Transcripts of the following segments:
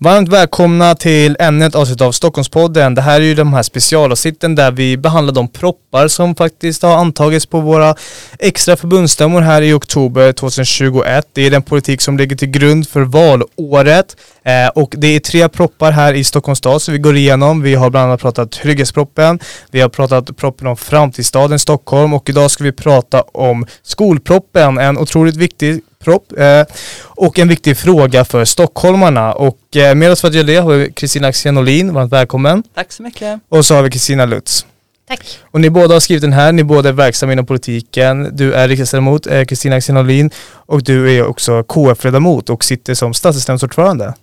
Varmt välkomna till ännu ett avsnitt av Stockholmspodden. Det här är ju de här specialavsnitten där vi behandlar de proppar som faktiskt har antagits på våra extra förbundsstämmor här i oktober 2021. Det är den politik som ligger till grund för valåret eh, och det är tre proppar här i Stockholms stad som vi går igenom. Vi har bland annat pratat trygghetsproppen, vi har pratat proppen om framtidsstaden Stockholm och idag ska vi prata om skolproppen, en otroligt viktig propp eh, och en viktig fråga för stockholmarna. Och eh, med oss för att göra det har vi Kristina Axén Olin, varmt välkommen. Tack så mycket. Och så har vi Kristina Lutz. Tack. Och ni båda har skrivit den här, ni båda är verksamma inom politiken. Du är riksdagsledamot, eh, Kristina Axén Olin, och du är också KF-ledamot och sitter som stadsdelsnämndsordförande.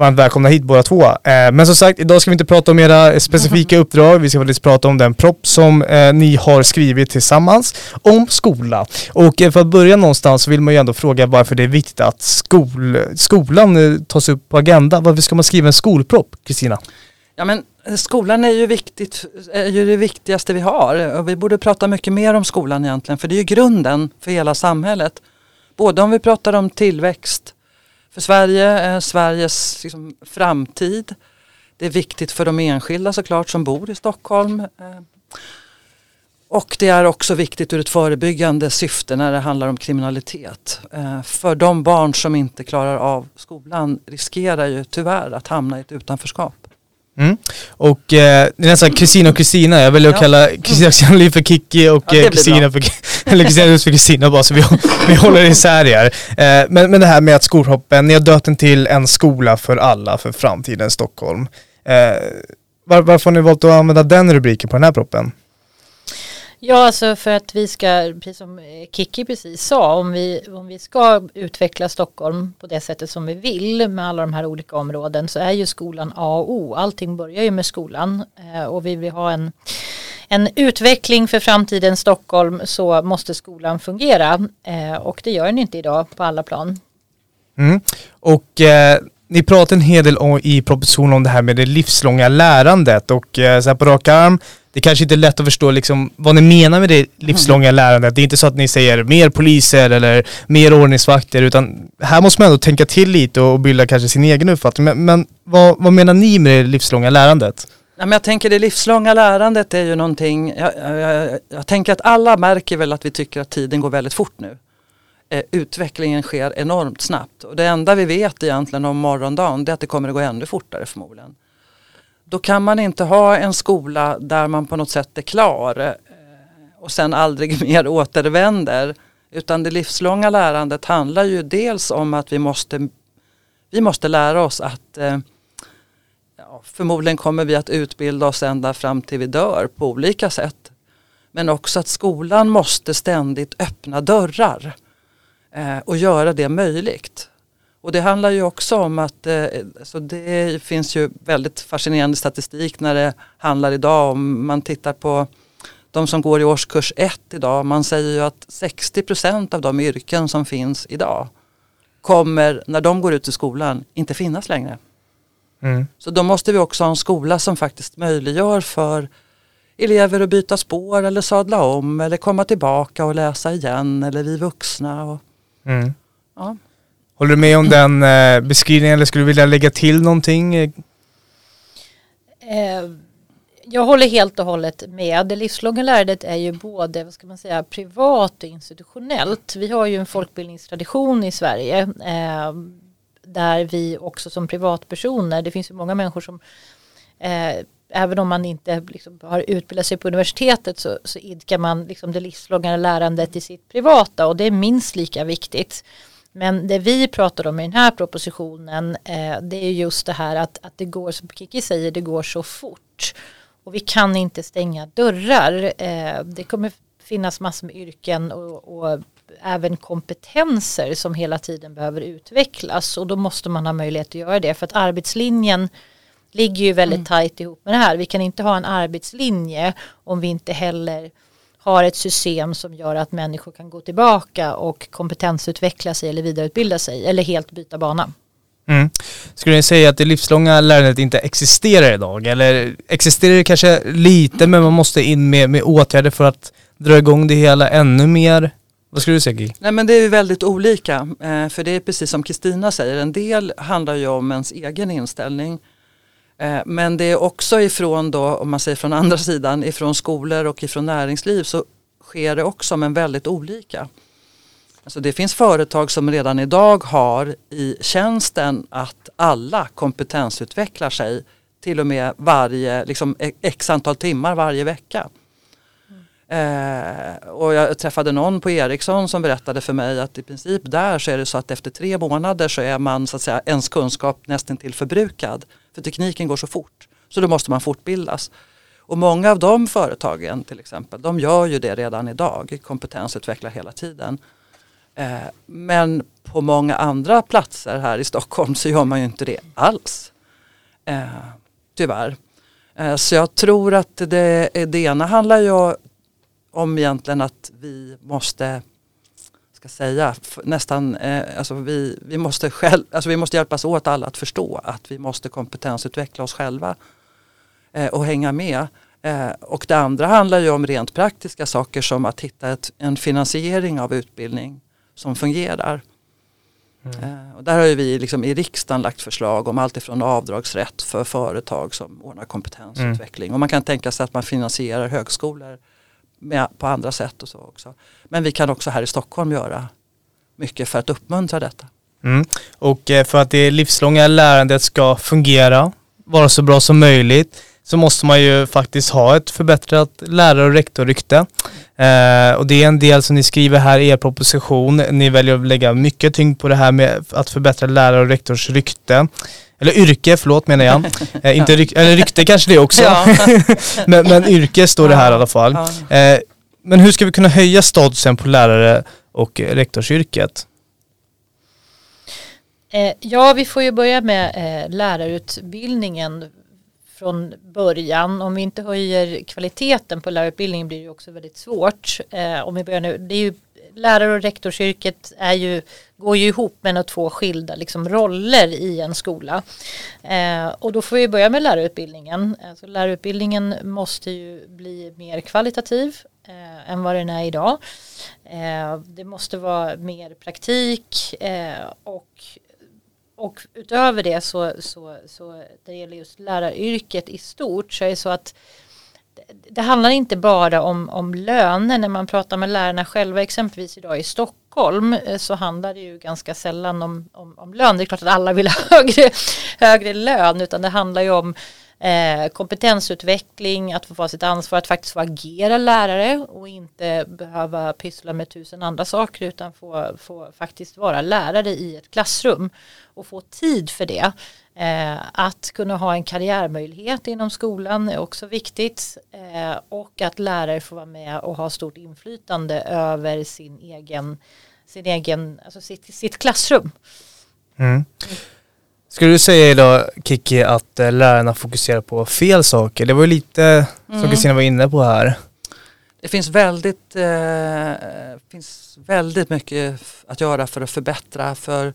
Varmt välkomna hit båda två. Eh, men som sagt, idag ska vi inte prata om era specifika uppdrag. Vi ska faktiskt prata om den propp som eh, ni har skrivit tillsammans om skola. Och eh, för att börja någonstans så vill man ju ändå fråga varför det är viktigt att skol, skolan eh, tas upp på agenda. Varför ska man skriva en skolpropp, Kristina? Ja, men eh, skolan är ju, viktigt, är ju det viktigaste vi har och vi borde prata mycket mer om skolan egentligen för det är ju grunden för hela samhället. Både om vi pratar om tillväxt för Sverige, Sveriges liksom, framtid. Det är viktigt för de enskilda såklart som bor i Stockholm. Eh, och det är också viktigt ur ett förebyggande syfte när det handlar om kriminalitet. Eh, för de barn som inte klarar av skolan riskerar ju tyvärr att hamna i ett utanförskap. Mm. Och eh, det är nästan Kristina och Kristina, jag väljer att Ja. kalla Kristina Axén för Kikki och Ja, det eh, Kristina för, eller Lutz för Kristina bara så vi, vi håller isär er. Eh, men, men det här med att skolhoppen, ni har döpt den till en skola för alla för framtiden Stockholm. Eh, var, varför har ni valt att använda den rubriken på den här proppen? Ja, alltså för att vi ska, precis som eh, Kiki precis sa, om vi, om vi ska utveckla Stockholm på det sättet som vi vill med alla de här olika områden så är ju skolan A och O. Allting börjar ju med skolan eh, och vi vill ha en, en utveckling för framtiden Stockholm så måste skolan fungera eh, och det gör den inte idag på alla plan. Mm. Och eh, ni pratar en hel del om, i propositionen om det här med det livslånga lärandet och eh, så här på rak arm, det kanske inte är lätt att förstå liksom, vad ni menar med det livslånga lärandet. Det är inte så att ni säger mer poliser eller mer ordningsvakter utan här måste man ändå tänka till lite och bilda kanske sin egen uppfattning. Men, men vad, vad menar ni med det livslånga lärandet? Ja, men jag tänker det livslånga lärandet är ju någonting, jag, jag, jag, jag tänker att alla märker väl att vi tycker att tiden går väldigt fort nu. Eh, utvecklingen sker enormt snabbt och det enda vi vet egentligen om morgondagen det är att det kommer att gå ännu fortare förmodligen. Då kan man inte ha en skola där man på något sätt är klar eh, och sen aldrig mer återvänder. Utan det livslånga lärandet handlar ju dels om att vi måste, vi måste lära oss att eh, ja, förmodligen kommer vi att utbilda oss ända fram till vi dör på olika sätt. Men också att skolan måste ständigt öppna dörrar och göra det möjligt. Och det handlar ju också om att eh, så det finns ju väldigt fascinerande statistik när det handlar idag om man tittar på de som går i årskurs 1 idag. Man säger ju att 60% av de yrken som finns idag kommer när de går ut i skolan inte finnas längre. Mm. Så då måste vi också ha en skola som faktiskt möjliggör för elever att byta spår eller sadla om eller komma tillbaka och läsa igen eller vi vuxna. Och, Mm. ja. Håller du med om den eh, beskrivningen eller skulle du vilja lägga till någonting? Eh, jag håller helt och hållet med. Det livslånga lärandet är ju både vad ska man säga, privat och institutionellt. Vi har ju en folkbildningstradition i Sverige eh, där vi också som privatpersoner, det finns ju många människor som eh, även om man inte liksom, har utbildat sig på universitetet så, så idkar man liksom, det livslånga lärandet i sitt privata och det är minst lika viktigt. Men det vi pratar om i den här propositionen eh, det är just det här att, att det går, som Kiki säger, det går så fort. Och vi kan inte stänga dörrar. Eh, det kommer finnas massor med yrken och, och även kompetenser som hela tiden behöver utvecklas. Och då måste man ha möjlighet att göra det. För att arbetslinjen ligger ju väldigt tajt ihop med det här. Vi kan inte ha en arbetslinje om vi inte heller har ett system som gör att människor kan gå tillbaka och kompetensutveckla sig eller vidareutbilda sig eller helt byta bana. Mm. Skulle ni säga att det livslånga lärandet inte existerar idag? Eller existerar det kanske lite men man måste in med, med åtgärder för att dra igång det hela ännu mer? Vad skulle du säga Gigi? Nej men det är väldigt olika. Eh, för det är precis som Kristina säger, en del handlar ju om ens egen inställning. Eh, men det är också ifrån då, om man säger från andra sidan, ifrån skolor och ifrån näringsliv så sker det också men väldigt olika. Alltså det finns företag som redan idag har i tjänsten att alla kompetensutvecklar sig till och med varje, liksom e- x antal timmar varje vecka. Eh, och jag träffade någon på Ericsson som berättade för mig att i princip där så är det så att efter tre månader så är man så att säga ens kunskap nästan till förbrukad. För tekniken går så fort. Så då måste man fortbildas. Och många av de företagen till exempel, de gör ju det redan idag, kompetensutvecklar hela tiden. Eh, men på många andra platser här i Stockholm så gör man ju inte det alls. Eh, tyvärr. Eh, så jag tror att det, det ena handlar ju om egentligen att vi måste ska säga, nästan, alltså vi, vi, måste själv, alltså vi måste hjälpas åt alla att förstå att vi måste kompetensutveckla oss själva och hänga med. och det andra handlar ju om rent praktiska saker som att hitta ett, en finansiering av utbildning som fungerar. Mm. Eh, och där har vi liksom i riksdagen lagt förslag om allt ifrån avdragsrätt för företag som ordnar kompetensutveckling. Mm. Och man kan tänka sig att man finansierar högskolor med, på andra sätt och så också. Men vi kan också här i Stockholm göra mycket för att uppmuntra detta. Mm. Och eh, för att det livslånga lärandet ska fungera, vara så bra som möjligt, så måste man ju faktiskt ha ett förbättrat lärare och rektorrykte. Eh, och det är en del som ni skriver här i er proposition. Ni väljer att lägga mycket tyngd på det här med att förbättra lärare och rektors rykte. Eller yrke, förlåt menar jag. Eh, inte ryk, eller rykte kanske det också. Ja. men, men, yrke står det här i alla fall. Eh, men hur ska vi kunna höja statusen på lärare och rektorsyrket? Eh, ja, vi får ju börja med eh, lärarutbildningen från början. Om vi inte höjer kvaliteten på lärarutbildningen blir det också väldigt svårt. Eh, om vi börjar nu, det är ju, lärare och rektorsyrket är ju, går ju ihop med två skilda liksom, roller i en skola. Eh, och då får vi börja med lärarutbildningen. Alltså, lärarutbildningen måste ju bli mer kvalitativ eh, än vad den är idag. Eh, det måste vara mer praktik eh, och och utöver det så, så, så det gäller just läraryrket i stort så är det så att det handlar inte bara om, om löner. När man pratar med lärarna själva exempelvis idag i Stockholm eh, så handlar det ju ganska sällan om, om, om lön. Det är klart att alla vill ha högre, högre lön utan det handlar ju om eh, kompetensutveckling, att få vara sitt ansvar att faktiskt få agera lärare och inte behöva pyssla med tusen andra saker utan få, få faktiskt vara lärare i ett klassrum och få tid för det. Eh, att kunna ha en karriärmöjlighet inom skolan är också viktigt eh, och att lärare får vara med och ha stort inflytande över sin egen, sin egen alltså sitt, sitt klassrum. Mm. Skulle du säga idag Kiki att eh, lärarna fokuserar på fel saker? Det var ju lite mm. som Kristina var inne på här. Det finns väldigt, eh, finns väldigt mycket att göra för att förbättra. För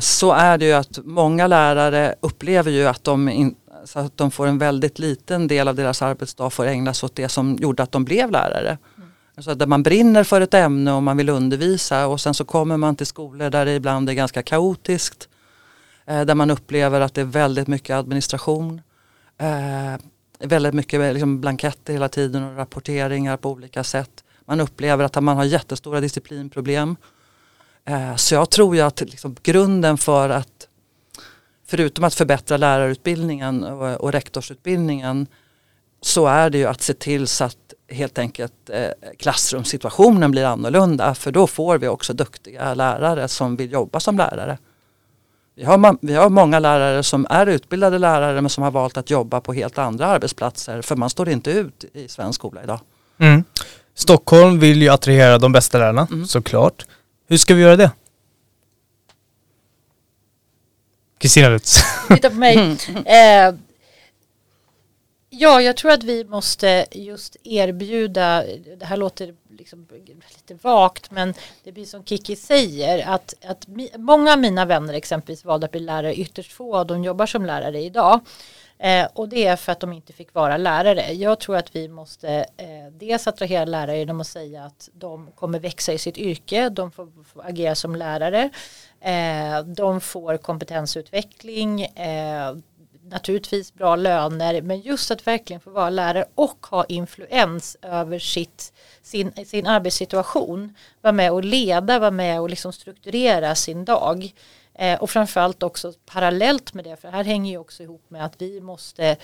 så är det ju att många lärare upplever ju att de, in, så att de får en väldigt liten del av deras arbetsdag får ägnas åt det som gjorde att de blev lärare. Mm. Alltså där man brinner för ett ämne och man vill undervisa och sen så kommer man till skolor där det ibland är ganska kaotiskt Eh, där man upplever att det är väldigt mycket administration. Eh, väldigt mycket liksom blanketter hela tiden och rapporteringar på olika sätt. Man upplever att man har jättestora disciplinproblem. Eh, så jag tror ju att liksom grunden för att förutom att förbättra lärarutbildningen och, och rektorsutbildningen så är det ju att se till så att helt enkelt eh, klassrumssituationen blir annorlunda för då får vi också duktiga lärare som vill jobba som lärare. Vi har, vi har många lärare som är utbildade lärare men som har valt att jobba på helt andra arbetsplatser för man står inte ut i svensk skola idag. Mm. Stockholm vill ju attrahera de bästa lärarna mm. såklart. Hur ska vi göra det? Kristina Lutz. Titta på mig. Eh, Ja, jag tror att vi måste just erbjuda, det här låter liksom lite vagt, men det blir som Kiki säger, att, att många av mina vänner exempelvis valde att bli lärare, ytterst få av dem jobbar som lärare idag. Eh, och det är för att de inte fick vara lärare. Jag tror att vi måste eh, dels attrahera lärare genom att säga att de kommer växa i sitt yrke, de får, får agera som lärare, eh, de får kompetensutveckling, eh, naturligtvis bra löner, men just att verkligen få vara lärare och ha influens över sitt, sin, sin arbetssituation, vara med och leda, vara med och liksom strukturera sin dag. Eh, och framförallt också parallellt med det, för här hänger ju också ihop med att vi måste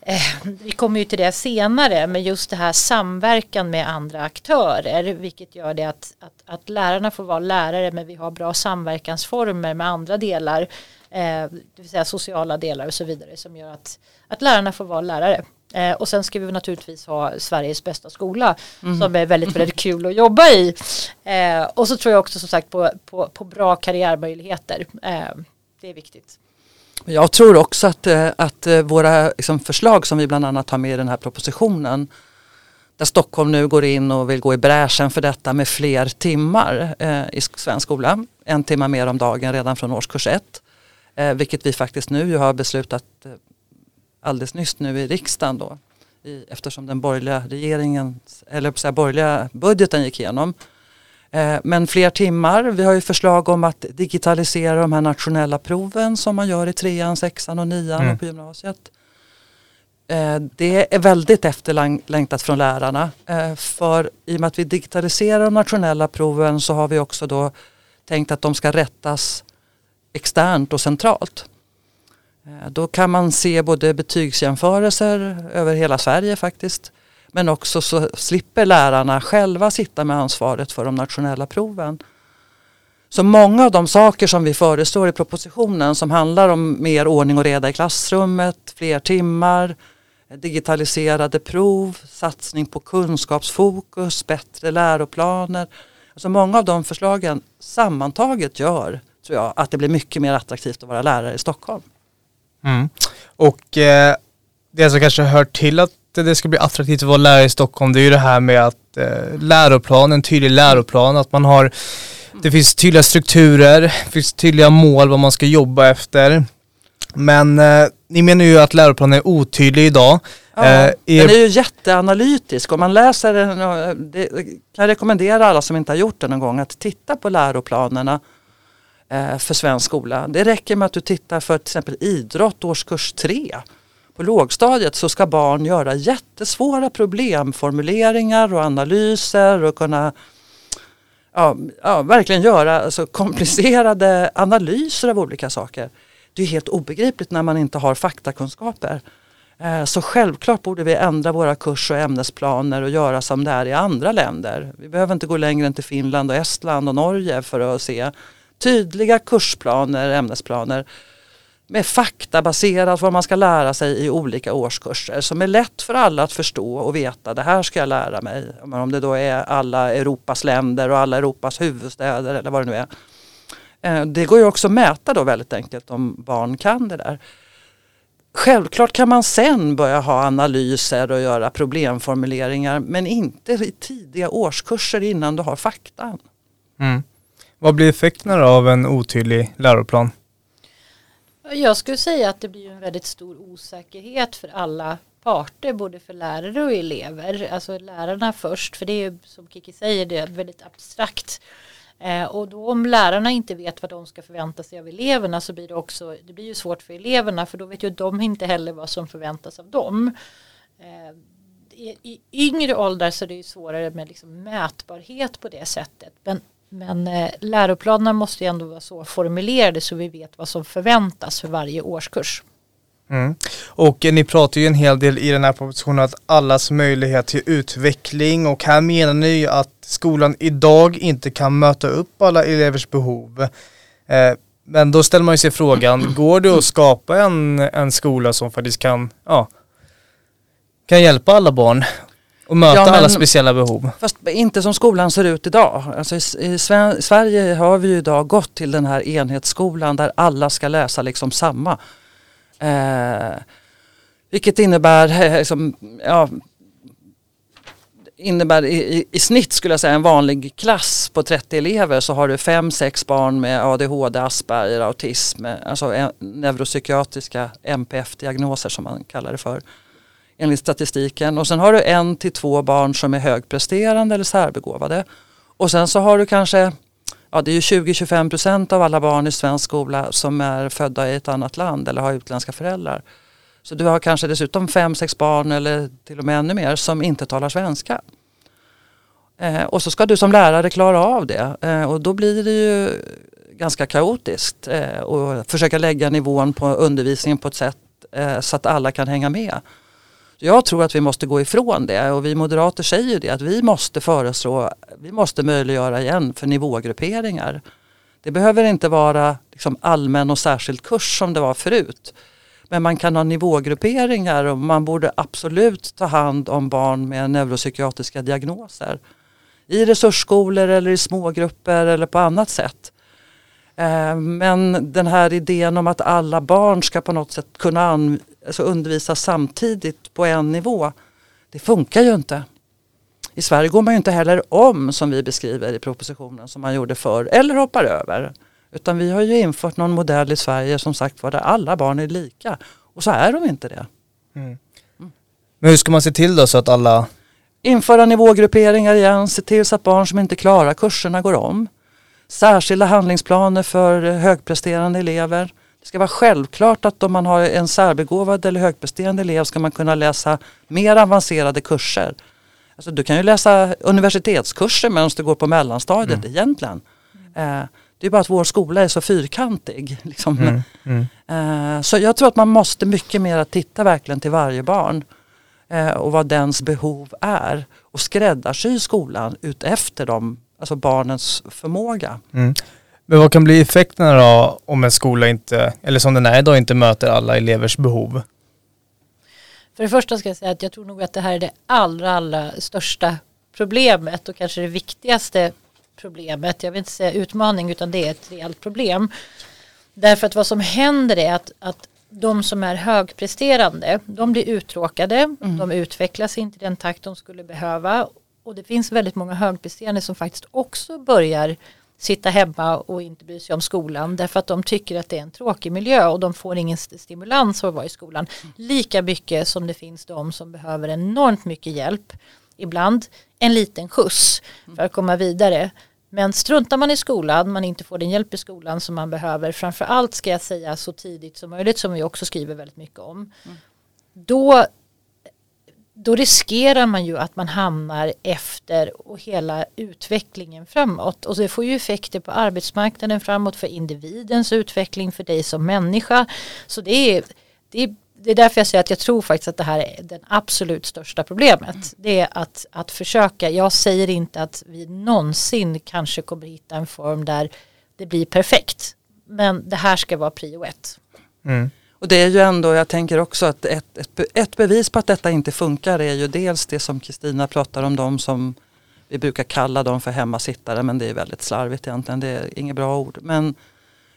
eh, vi kommer ju till det senare, men just det här samverkan med andra aktörer, vilket gör det att, att, att lärarna får vara lärare, men vi har bra samverkansformer med andra delar, eh, det vill säga sociala delar och så vidare, som gör att, att lärarna får vara lärare. Eh, och sen ska vi naturligtvis ha Sveriges bästa skola mm. som är väldigt, väldigt kul att jobba i. Eh, och så tror jag också som sagt på, på, på bra karriärmöjligheter. Eh, det är viktigt. Jag tror också att, eh, att eh, våra liksom, förslag som vi bland annat har med i den här propositionen där Stockholm nu går in och vill gå i bräschen för detta med fler timmar eh, i svensk skola. En timme mer om dagen redan från årskurs ett. Eh, vilket vi faktiskt nu har beslutat eh, alldeles nyss nu i riksdagen då. I, eftersom den borgerliga regeringen, eller så här, borgerliga budgeten gick igenom. Eh, men fler timmar, vi har ju förslag om att digitalisera de här nationella proven som man gör i trean, sexan och nian mm. och på gymnasiet. Eh, det är väldigt efterlängtat från lärarna. Eh, för i och med att vi digitaliserar de nationella proven så har vi också då tänkt att de ska rättas externt och centralt. Eh, då kan man se både betygsjämförelser över hela Sverige faktiskt. Men också så slipper lärarna själva sitta med ansvaret för de nationella proven. Så många av de saker som vi föreslår i propositionen som handlar om mer ordning och reda i klassrummet, fler timmar, digitaliserade prov, satsning på kunskapsfokus, bättre läroplaner. Alltså många av de förslagen sammantaget gör, tror jag, att det blir mycket mer attraktivt att vara lärare i Stockholm. Mm. Och eh, det som kanske hör till att det ska bli attraktivt att vara lärare i Stockholm det är ju det här med att eh, läroplan, en tydlig läroplan, att man har det finns tydliga strukturer, det finns tydliga mål vad man ska jobba efter. Men eh, ni menar ju att läroplanen är otydlig idag. Ja, eh, är... Den är ju jätteanalytisk. Om man läser den, det kan jag rekommendera alla som inte har gjort det någon gång att titta på läroplanerna Eh, Eh, för svensk skola. Det räcker med att du tittar för till exempel idrott årskurs 3. På lågstadiet så ska barn göra jättesvåra problemformuleringar och analyser och kunna ja, ja, verkligen göra alltså, komplicerade analyser av olika saker. Det är helt obegripligt när man inte har faktakunskaper. Eh, så självklart borde vi ändra våra kurs och ämnesplaner och göra som det är i andra länder. Vi behöver inte gå längre än till Finland och Estland och Norge för att se tydliga kursplaner, ämnesplaner med faktabaserat vad man ska lära sig i olika årskurser som är lätt för alla att förstå och veta det här ska jag lära mig. Om det då är alla Europas länder och alla Europas huvudstäder eller vad det nu är. Eh, det går ju också att mäta då väldigt enkelt om barn kan det där. Självklart kan man sen börja ha analyser och göra problemformuleringar men inte i tidiga årskurser innan du har faktan. Mm. Vad blir effekterna av en otydlig läroplan? Jag skulle säga att det blir en väldigt stor osäkerhet för alla parter, både för lärare och elever. Alltså lärarna först, för det är som Kiki säger, det är väldigt abstrakt. Eh, och då om lärarna inte vet vad de ska förvänta sig av eleverna så blir det också, det blir ju svårt för eleverna för då vet ju de inte heller vad som förväntas av dem. Eh, i, I yngre åldrar så är det ju svårare med liksom mätbarhet på det sättet. Men men eh, läroplanerna måste ju ändå vara så formulerade så vi vet vad som förväntas för varje årskurs. Mm. Och eh, ni pratar ju en hel del i den här propositionen att allas möjlighet till utveckling och här menar ni ju att skolan idag inte kan möta upp alla elevers behov. Eh, men då ställer man ju sig frågan, går det att skapa en, en skola som faktiskt kan, ja, kan hjälpa alla barn och möta ja, alla speciella behov. Fast inte som skolan ser ut idag. Alltså i, i Sverige har vi ju idag gått till den här enhetsskolan där alla ska läsa liksom samma. Eh, Vilket innebär, eh, liksom, ja, innebär i, i, i, snitt skulle jag säga en vanlig klass på 30 elever så har du 5-6 barn med ADHD, Asperger, autism, alltså neuropsykiatriska MPF-diagnoser som man kallar det för enligt statistiken. Och sen har du en till två barn som är högpresterande eller särbegåvade. Och sen så har du kanske, ja det är ju 20-25 procent av alla barn i svensk skola som är födda i ett annat land eller har utländska föräldrar. Så du har kanske dessutom fem, sex barn eller till och med ännu mer som inte talar svenska. Eh, och så ska du som lärare klara av det eh, och då blir det ju ganska kaotiskt eh, och försöka lägga nivån på undervisningen på ett sätt eh, så att alla kan hänga med. Jag tror att vi måste gå ifrån det och vi moderater säger ju det att vi måste föreslå, vi måste möjliggöra igen för nivågrupperingar. Det behöver inte vara liksom allmän och särskild kurs som det var förut. Men man kan ha nivågrupperingar och man borde absolut ta hand om barn med neuropsykiatriska diagnoser. I resursskolor eller i smågrupper eller på annat sätt. Eh, men den här idén om att alla barn ska på något sätt kunna alltså undervisa samtidigt på en nivå. Det funkar ju inte. I Sverige går man ju inte heller om som vi beskriver i propositionen som man gjorde förr eller hoppar över. Utan vi har ju infört någon modell i Sverige som sagt var där alla barn är lika. Och så är de inte det. Mm. Mm. Men hur ska man se till då så att alla Införa nivågrupperingar igen, se till så att barn som inte klarar kurserna går om. Särskilda handlingsplaner för högpresterande elever. Det ska vara självklart att om man har en särbegåvad eller högpresterande elev ska man kunna läsa mer avancerade kurser. Alltså du kan ju läsa universitetskurser medan du går på mellanstadiet mm. egentligen. Eh, det är bara att vår skola är så fyrkantig. Liksom. Mm. Mm. Eh, så jag tror att man måste mycket mer titta verkligen till varje barn eh, och vad dens behov är och skräddarsy skolan ut efter dem, alltså barnens förmåga. Mm. Men vad kan bli effekterna då om en skola inte, eller som den är idag, inte möter alla elevers behov? För det första ska jag säga att jag tror nog att det här är det allra, allra största problemet och kanske det viktigaste problemet. Jag vill inte säga utmaning utan det är ett reellt problem. Därför att vad som händer är att, att de som är högpresterande, de blir uttråkade, mm. de utvecklas inte i den takt de skulle behöva och det finns väldigt många högpresterande som faktiskt också börjar sitta hemma och inte bry sig om skolan därför att de tycker att det är en tråkig miljö och de får ingen stimulans för att vara i skolan. Lika mycket som det finns de som behöver enormt mycket hjälp. Ibland en liten skjuts för att komma vidare. Men struntar man i skolan, man inte får den hjälp i skolan som man behöver, framförallt ska jag säga så tidigt som möjligt som vi också skriver väldigt mycket om. Mm. Då då riskerar man ju att man hamnar efter och hela utvecklingen framåt. Och det får ju effekter på arbetsmarknaden framåt för individens utveckling, för dig som människa. Så det är, det är, det är därför jag säger att jag tror faktiskt att det här är det absolut största problemet. Mm. Det är att, att försöka, jag säger inte att vi någonsin kanske kommer hitta en form där det blir perfekt. Men det här ska vara prio ett. Mm. Och det är ju ändå, jag tänker också att ett, ett, ett bevis på att detta inte funkar är ju dels det som Kristina pratar om, de som vi brukar kalla dem för hemmasittare men det är väldigt slarvigt egentligen, det är inget bra ord. Men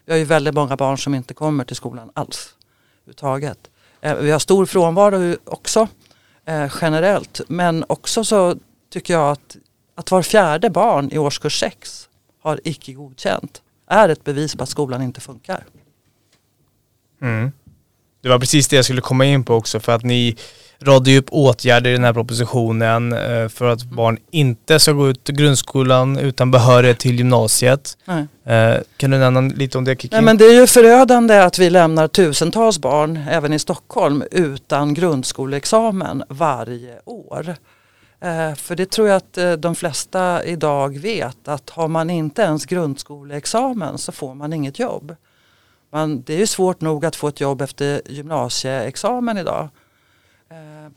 vi har ju väldigt många barn som inte kommer till skolan alls. Uttaget. Eh, vi har stor frånvaro också eh, generellt men också så tycker jag att, att var fjärde barn i årskurs 6 har icke godkänt är ett bevis på att skolan inte funkar. Mm. Det var precis det jag skulle komma in på också för att ni radade upp åtgärder i den här propositionen eh, för att mm. barn inte ska gå ut grundskolan utan behörighet till gymnasiet. Nej. Eh, kan du nämna lite om det Kiki? Nej, men det är ju förödande att vi lämnar tusentals barn, även i Stockholm, utan grundskoleexamen varje år. Eh, för det tror jag att de flesta idag vet att har man inte ens grundskoleexamen så får man inget jobb. Man, det är ju svårt nog att få ett jobb efter gymnasieexamen idag. Eh,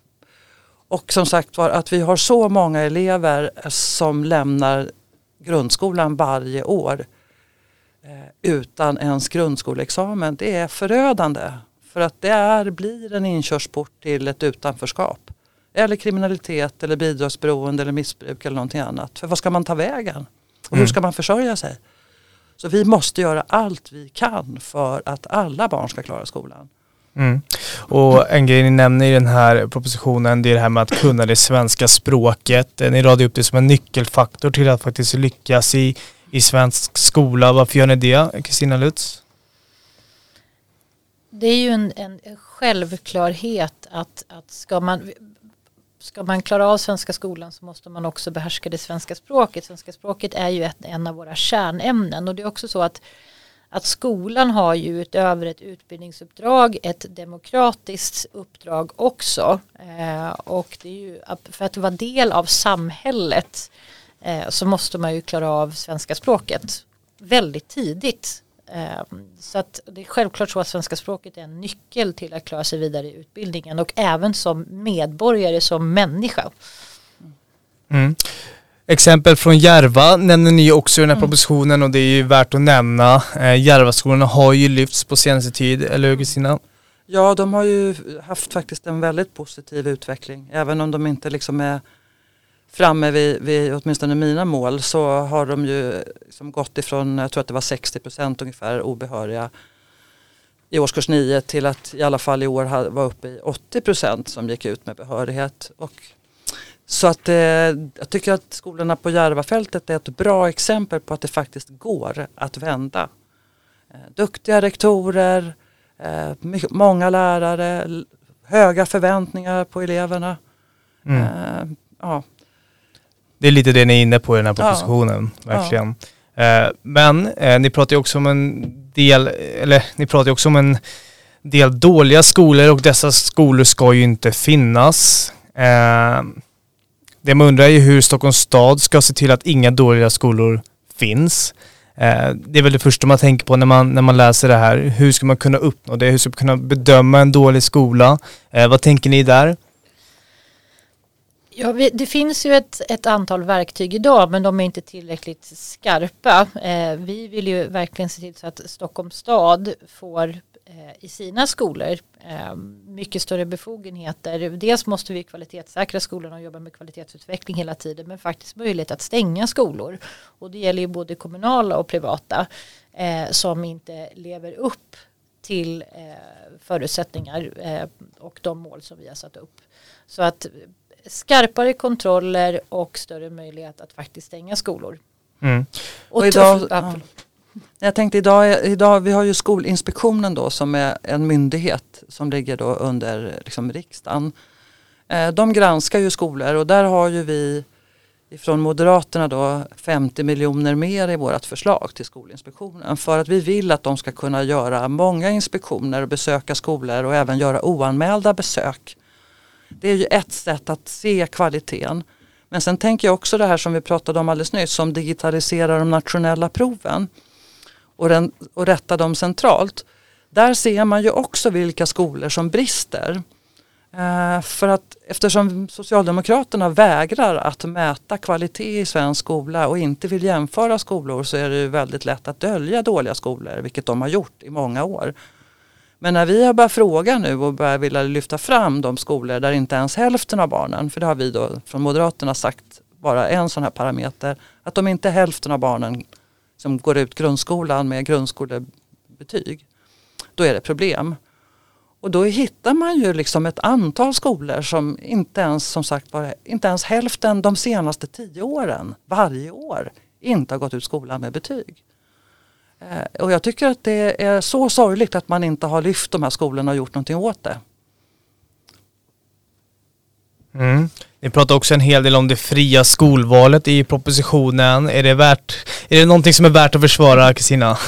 och som sagt var att vi har så många elever som lämnar grundskolan varje år eh, utan ens grundskoleexamen. Det är förödande. För att det är, blir en inkörsport till ett utanförskap. Eller kriminalitet eller bidragsberoende eller missbruk eller någonting annat. För vad ska man ta vägen? Och hur mm. ska man försörja sig? Så vi måste göra allt vi kan för att alla barn ska klara skolan. Mm. Och en grej ni nämner i den här propositionen det är det här med att kunna det svenska språket. Ni radar upp det som en nyckelfaktor till att faktiskt lyckas i, i svensk skola. Varför gör ni det, Kristina Lutz? Det är ju en, en självklarhet att, att ska, man, ska man klara av svenska skolan så måste man också behärska det svenska språket. Svenska språket är ju ett, en av våra kärnämnen och det är också så att att skolan har ju utöver ett utbildningsuppdrag ett demokratiskt uppdrag också. Eh, och det är ju, för att vara del av samhället eh, så måste man ju klara av svenska språket väldigt tidigt. Eh, så att det är självklart så att svenska språket är en nyckel till att klara sig vidare i utbildningen och även som medborgare, som människa. Mm. Exempel från Järva nämner ni också i den här mm. propositionen och det är ju värt att nämna. Eh, Järvaskolorna har ju lyfts på senaste tid, eller hur Kristina? Ja, de har ju haft faktiskt en väldigt positiv utveckling. Även om de inte liksom är framme vid, vid åtminstone mina mål så har de ju liksom gått ifrån, jag tror att det var 60 procent ungefär obehöriga i årskurs 9 till att i alla fall i år var uppe i 80 procent som gick ut med behörighet. Och så att eh, jag tycker att skolorna på Järvafältet är ett bra exempel på att det faktiskt går att vända. Eh, duktiga rektorer, eh, mycket, många lärare, höga förväntningar på eleverna. Mm. Eh, ja. Det är lite det ni är inne på i den här propositionen, ja. verkligen. Ja. Eh, men eh, ni pratar ju också om en del, eller ni pratar ju också om en del dåliga skolor och dessa skolor ska ju inte finnas. Det man undrar är ju hur Stockholms stad ska se till att inga dåliga skolor finns. Eh, det är väl det första man tänker på när man, när man läser det här. Hur ska man kunna uppnå det? Hur ska man kunna bedöma en dålig skola? Eh, vad tänker ni där? Ja, det finns ju ett, ett, antal verktyg idag men de är inte tillräckligt skarpa. Eh, vi vill ju verkligen se till så att Stockholms stad får Eh, i sina skolor eh, mycket större befogenheter. Dels måste vi kvalitetssäkra skolorna och jobba med kvalitetsutveckling hela tiden men faktiskt möjlighet att stänga skolor. Och det gäller ju både kommunala och privata eh, som inte lever upp till eh, förutsättningar eh, och de mål som vi har satt upp. Så att skarpare kontroller och större möjlighet att faktiskt stänga skolor. Mm. Och, och idag, ja. Jag tänkte idag, idag, vi har ju Skolinspektionen då som är en myndighet som ligger då under liksom riksdagen. Eh, de granskar ju skolor och där har ju vi från Moderaterna då 50 miljoner mer i vårt förslag till Skolinspektionen för att vi vill att de ska kunna göra många inspektioner och besöka skolor och även göra oanmälda besök. Det är ju ett sätt att se kvaliteten. Men sen tänker jag också det här som vi pratade om alldeles nyss som digitaliserar de nationella proven och, den, och rätta dem centralt. Där ser man ju också vilka skolor som brister. Eh, för att eftersom Socialdemokraterna vägrar att mäta kvalitet i svensk skola och inte vill jämföra skolor så är det ju väldigt lätt att dölja dåliga skolor, vilket de har gjort i många år. Men när vi har börjat fråga nu och börjat vilja lyfta fram de skolor där inte ens hälften av barnen, för det har vi då från Moderaterna sagt vara en sån här parameter, att om inte hälften av barnen som går ut grundskolan med grundskolebetyg, då är det problem. Och då hittar man ju liksom ett antal skolor som inte ens, som sagt bara, inte ens hälften de senaste tio åren, varje år, inte har gått ut skolan med betyg. Eh, och jag tycker att det är så sorgligt att man inte har lyft de här skolorna och gjort någonting åt det. Mm. Ni pratar också en hel del om det fria skolvalet i propositionen. Är det, värt, är det någonting som är värt att försvara, Kristina?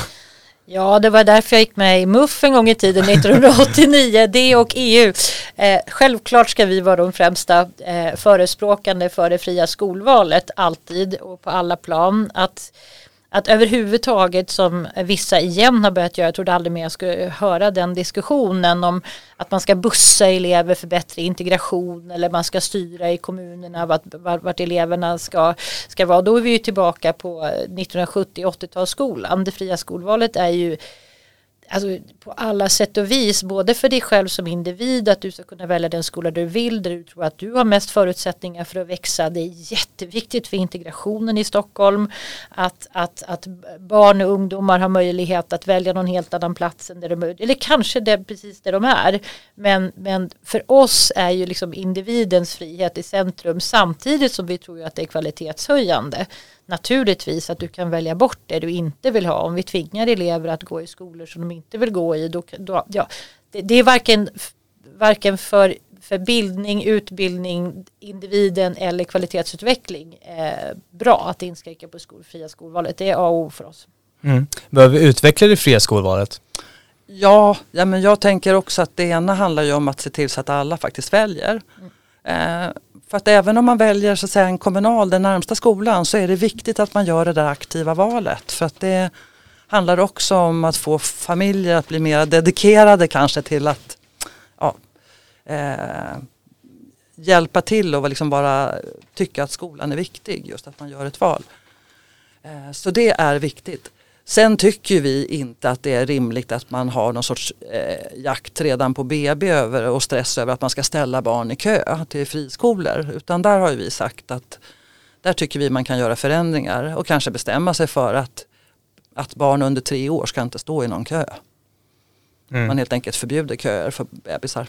Ja, det var därför jag gick med i MUF en gång i tiden, 1989, det och EU. Eh, självklart ska vi vara de främsta eh, förespråkande för det fria skolvalet, alltid och på alla plan. Att att överhuvudtaget som vissa igen har börjat göra, jag trodde aldrig mer jag skulle höra den diskussionen om att man ska bussa elever för bättre integration eller man ska styra i kommunerna vart, vart eleverna ska, ska vara. Då är vi ju tillbaka på 1970-80-talsskolan. Det fria skolvalet är ju alltså, på alla sätt och vis, både för dig själv som individ, att du ska kunna välja den skola du vill, där du tror att du har mest förutsättningar för att växa. Det är jätteviktigt för integrationen i Stockholm, att, att, att barn och ungdomar har möjlighet att välja någon helt annan plats än där de eller kanske det precis där de är. Men, men för oss är ju liksom individens frihet i centrum samtidigt som vi tror att det är kvalitetshöjande naturligtvis att du kan välja bort det du inte vill ha. Om vi tvingar elever att gå i skolor som de inte vill gå i, då, då ja, det, det, är varken, varken för, för bildning, utbildning, individen eller kvalitetsutveckling eh, bra att inskränka på skolfria skolvalet. Det är A och O för oss. Mm. Behöver vi utveckla det fria skolvalet? Ja, ja, men jag tänker också att det ena handlar ju om att se till så att alla faktiskt väljer. Mm. Eh, för att även om man väljer så att säga, en kommunal, den närmsta skolan, så är det viktigt att man gör det där aktiva valet. För att det handlar också om att få familjer att bli mer dedikerade kanske till att ja, eh, hjälpa till och liksom bara tycka att skolan är viktig, just att man gör ett val. Eh, så det är viktigt. Sen tycker vi inte att det är rimligt att man har någon sorts eh, jakt redan på BB över och stress över att man ska ställa barn i kö till friskolor. Utan där har vi sagt att där tycker vi man kan göra förändringar och kanske bestämma sig för att, att barn under tre år ska inte stå i någon kö. Mm. Man helt enkelt förbjuder köer för bebisar.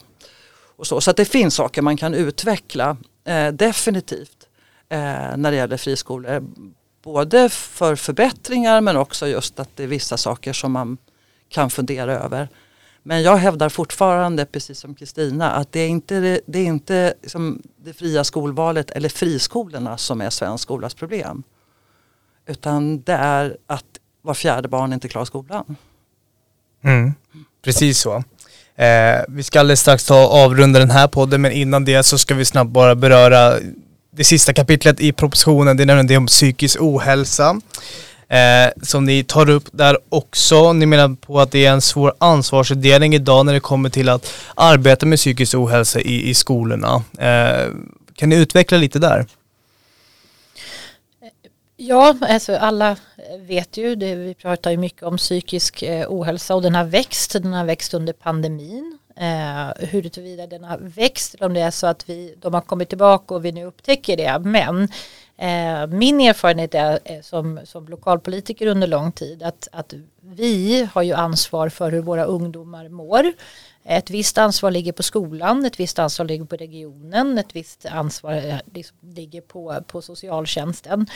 Och så så det finns saker man kan utveckla eh, definitivt eh, när det gäller friskolor både för förbättringar men också just att det är vissa saker som man kan fundera över. Men jag hävdar fortfarande, precis som Kristina, att det är inte, det, är inte liksom det fria skolvalet eller friskolorna som är svensk skolas problem. Utan det är att var fjärde barn inte klarar skolan. Mm, precis så. Eh, vi ska alldeles strax ta avrunda den här podden men innan det så ska vi snabbt bara beröra det sista kapitlet i propositionen, det är nämligen det om psykisk ohälsa. Eh, som ni tar upp där också. Ni menar på att det är en svår ansvarsfördelning idag när det kommer till att arbeta med psykisk ohälsa i, i skolorna. Eh, kan ni utveckla lite där? Ja, alltså alla vet ju, det, vi pratar ju mycket om psykisk eh, ohälsa och den har växt, den har växt under pandemin eh, huruvida den har växt eller om det är så att vi, de har kommit tillbaka och vi nu upptäcker det. Men eh, min erfarenhet är, eh, som, som lokalpolitiker under lång tid att, att vi har ju ansvar för hur våra ungdomar mår. Ett visst ansvar ligger på skolan, ett visst ansvar ligger på regionen, ett visst ansvar eh, liksom ligger på, på socialtjänsten.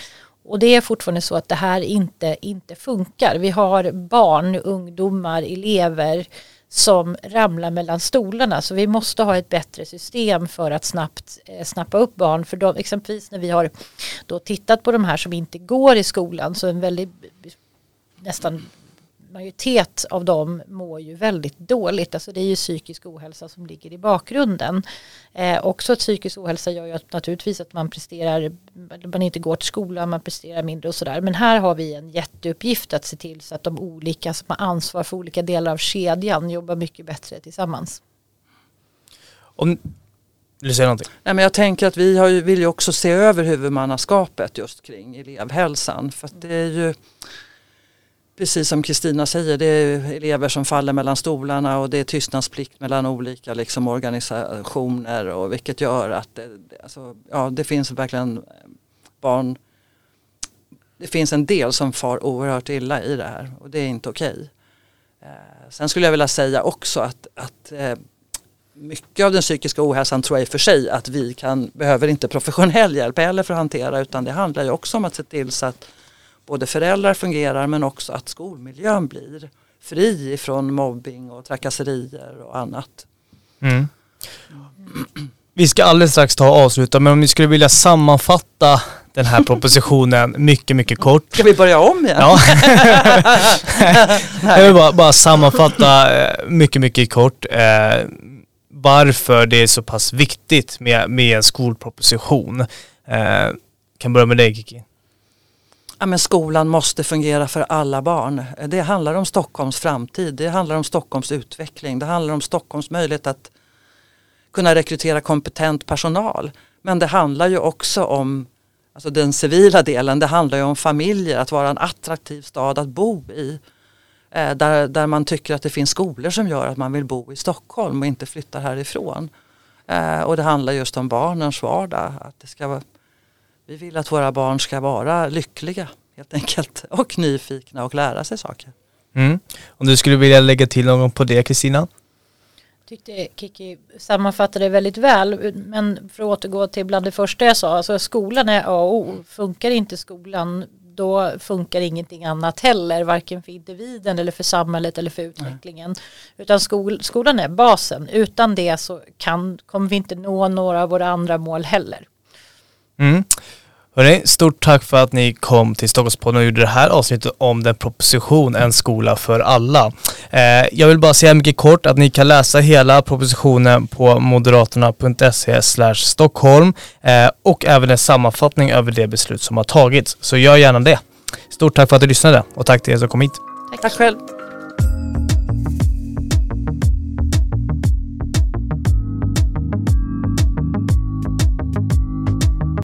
Och det är fortfarande så att det här inte, inte funkar. Vi har barn, ungdomar, elever som ramlar mellan stolarna. Så vi måste ha ett bättre system för att snabbt eh, snappa upp barn. För de, exempelvis när vi har då tittat på de här som inte går i skolan så en väldigt nästan majoritet av dem mår ju väldigt dåligt. Alltså det är ju psykisk ohälsa som ligger i bakgrunden. Eh, också att psykisk ohälsa gör ju att naturligtvis att man presterar, man inte går till skolan, man presterar mindre och sådär. Men här har vi en jätteuppgift att se till så att de olika som har ansvar för olika delar av kedjan jobbar mycket bättre tillsammans. Om, vill du säga någonting? Nej, men jag tänker att vi har, vill ju också se över huvudmannaskapet just kring elevhälsan. För att det är ju Precis som Kristina säger, det är elever som faller mellan stolarna och det är tystnadsplikt mellan olika liksom, organisationer och vilket gör att det, alltså, ja, det finns verkligen barn det finns en del som far oerhört illa i det här och det är inte okej. Okay. Eh, sen skulle jag vilja säga också att, att eh, mycket av den psykiska ohälsan tror jag i och för sig att vi kan, behöver inte professionell hjälp heller för att hantera utan det handlar ju också om att se till så att både föräldrar fungerar men också att skolmiljön blir fri från mobbing och trakasserier och annat. Mm. Vi ska alldeles strax ta och avsluta men om ni skulle vilja sammanfatta den här propositionen mycket, mycket kort. Ska vi börja om igen? Ja. Jag vill bara, bara, sammanfatta eh, mycket, mycket kort eh, varför det är så pass viktigt med, med en skolproposition. Eh, kan börja med dig Kiki ja, men skolan måste fungera för alla barn. Det handlar om Stockholms framtid, det handlar om Stockholms utveckling, det handlar om Stockholms möjlighet att kunna rekrytera kompetent personal. Men det handlar ju också om alltså den civila delen, det handlar ju om familjer, att vara en attraktiv stad att bo i. Eh, där, där man tycker att det finns skolor som gör att man vill bo i Stockholm och inte flyttar härifrån. Eh, och det handlar just om barnens vardag. Att det ska vara, vi vill att våra barn ska vara lyckliga helt enkelt och nyfikna och lära sig saker. Mm. Om du skulle vilja lägga till något på det Kristina? tyckte Kiki sammanfattade det väldigt väl. Men för att återgå till bland det första jag sa, alltså skolan är A och O. Funkar inte skolan då funkar ingenting annat heller, varken för individen eller för samhället eller för utvecklingen. Nej. Utan skol, skolan är basen, utan det så kan, kommer vi inte nå några av våra andra mål heller. Mm. Hörrni, stort tack för att ni kom till Stockholmspodden och gjorde det här avsnittet om den proposition En skola för alla. Eh, jag vill bara säga mycket kort att ni kan läsa hela propositionen på moderaterna.se Stockholm eh, och även en sammanfattning över det beslut som har tagits. Så gör gärna det. Stort tack för att du lyssnade och tack till er som kom hit. Tack, tack själv.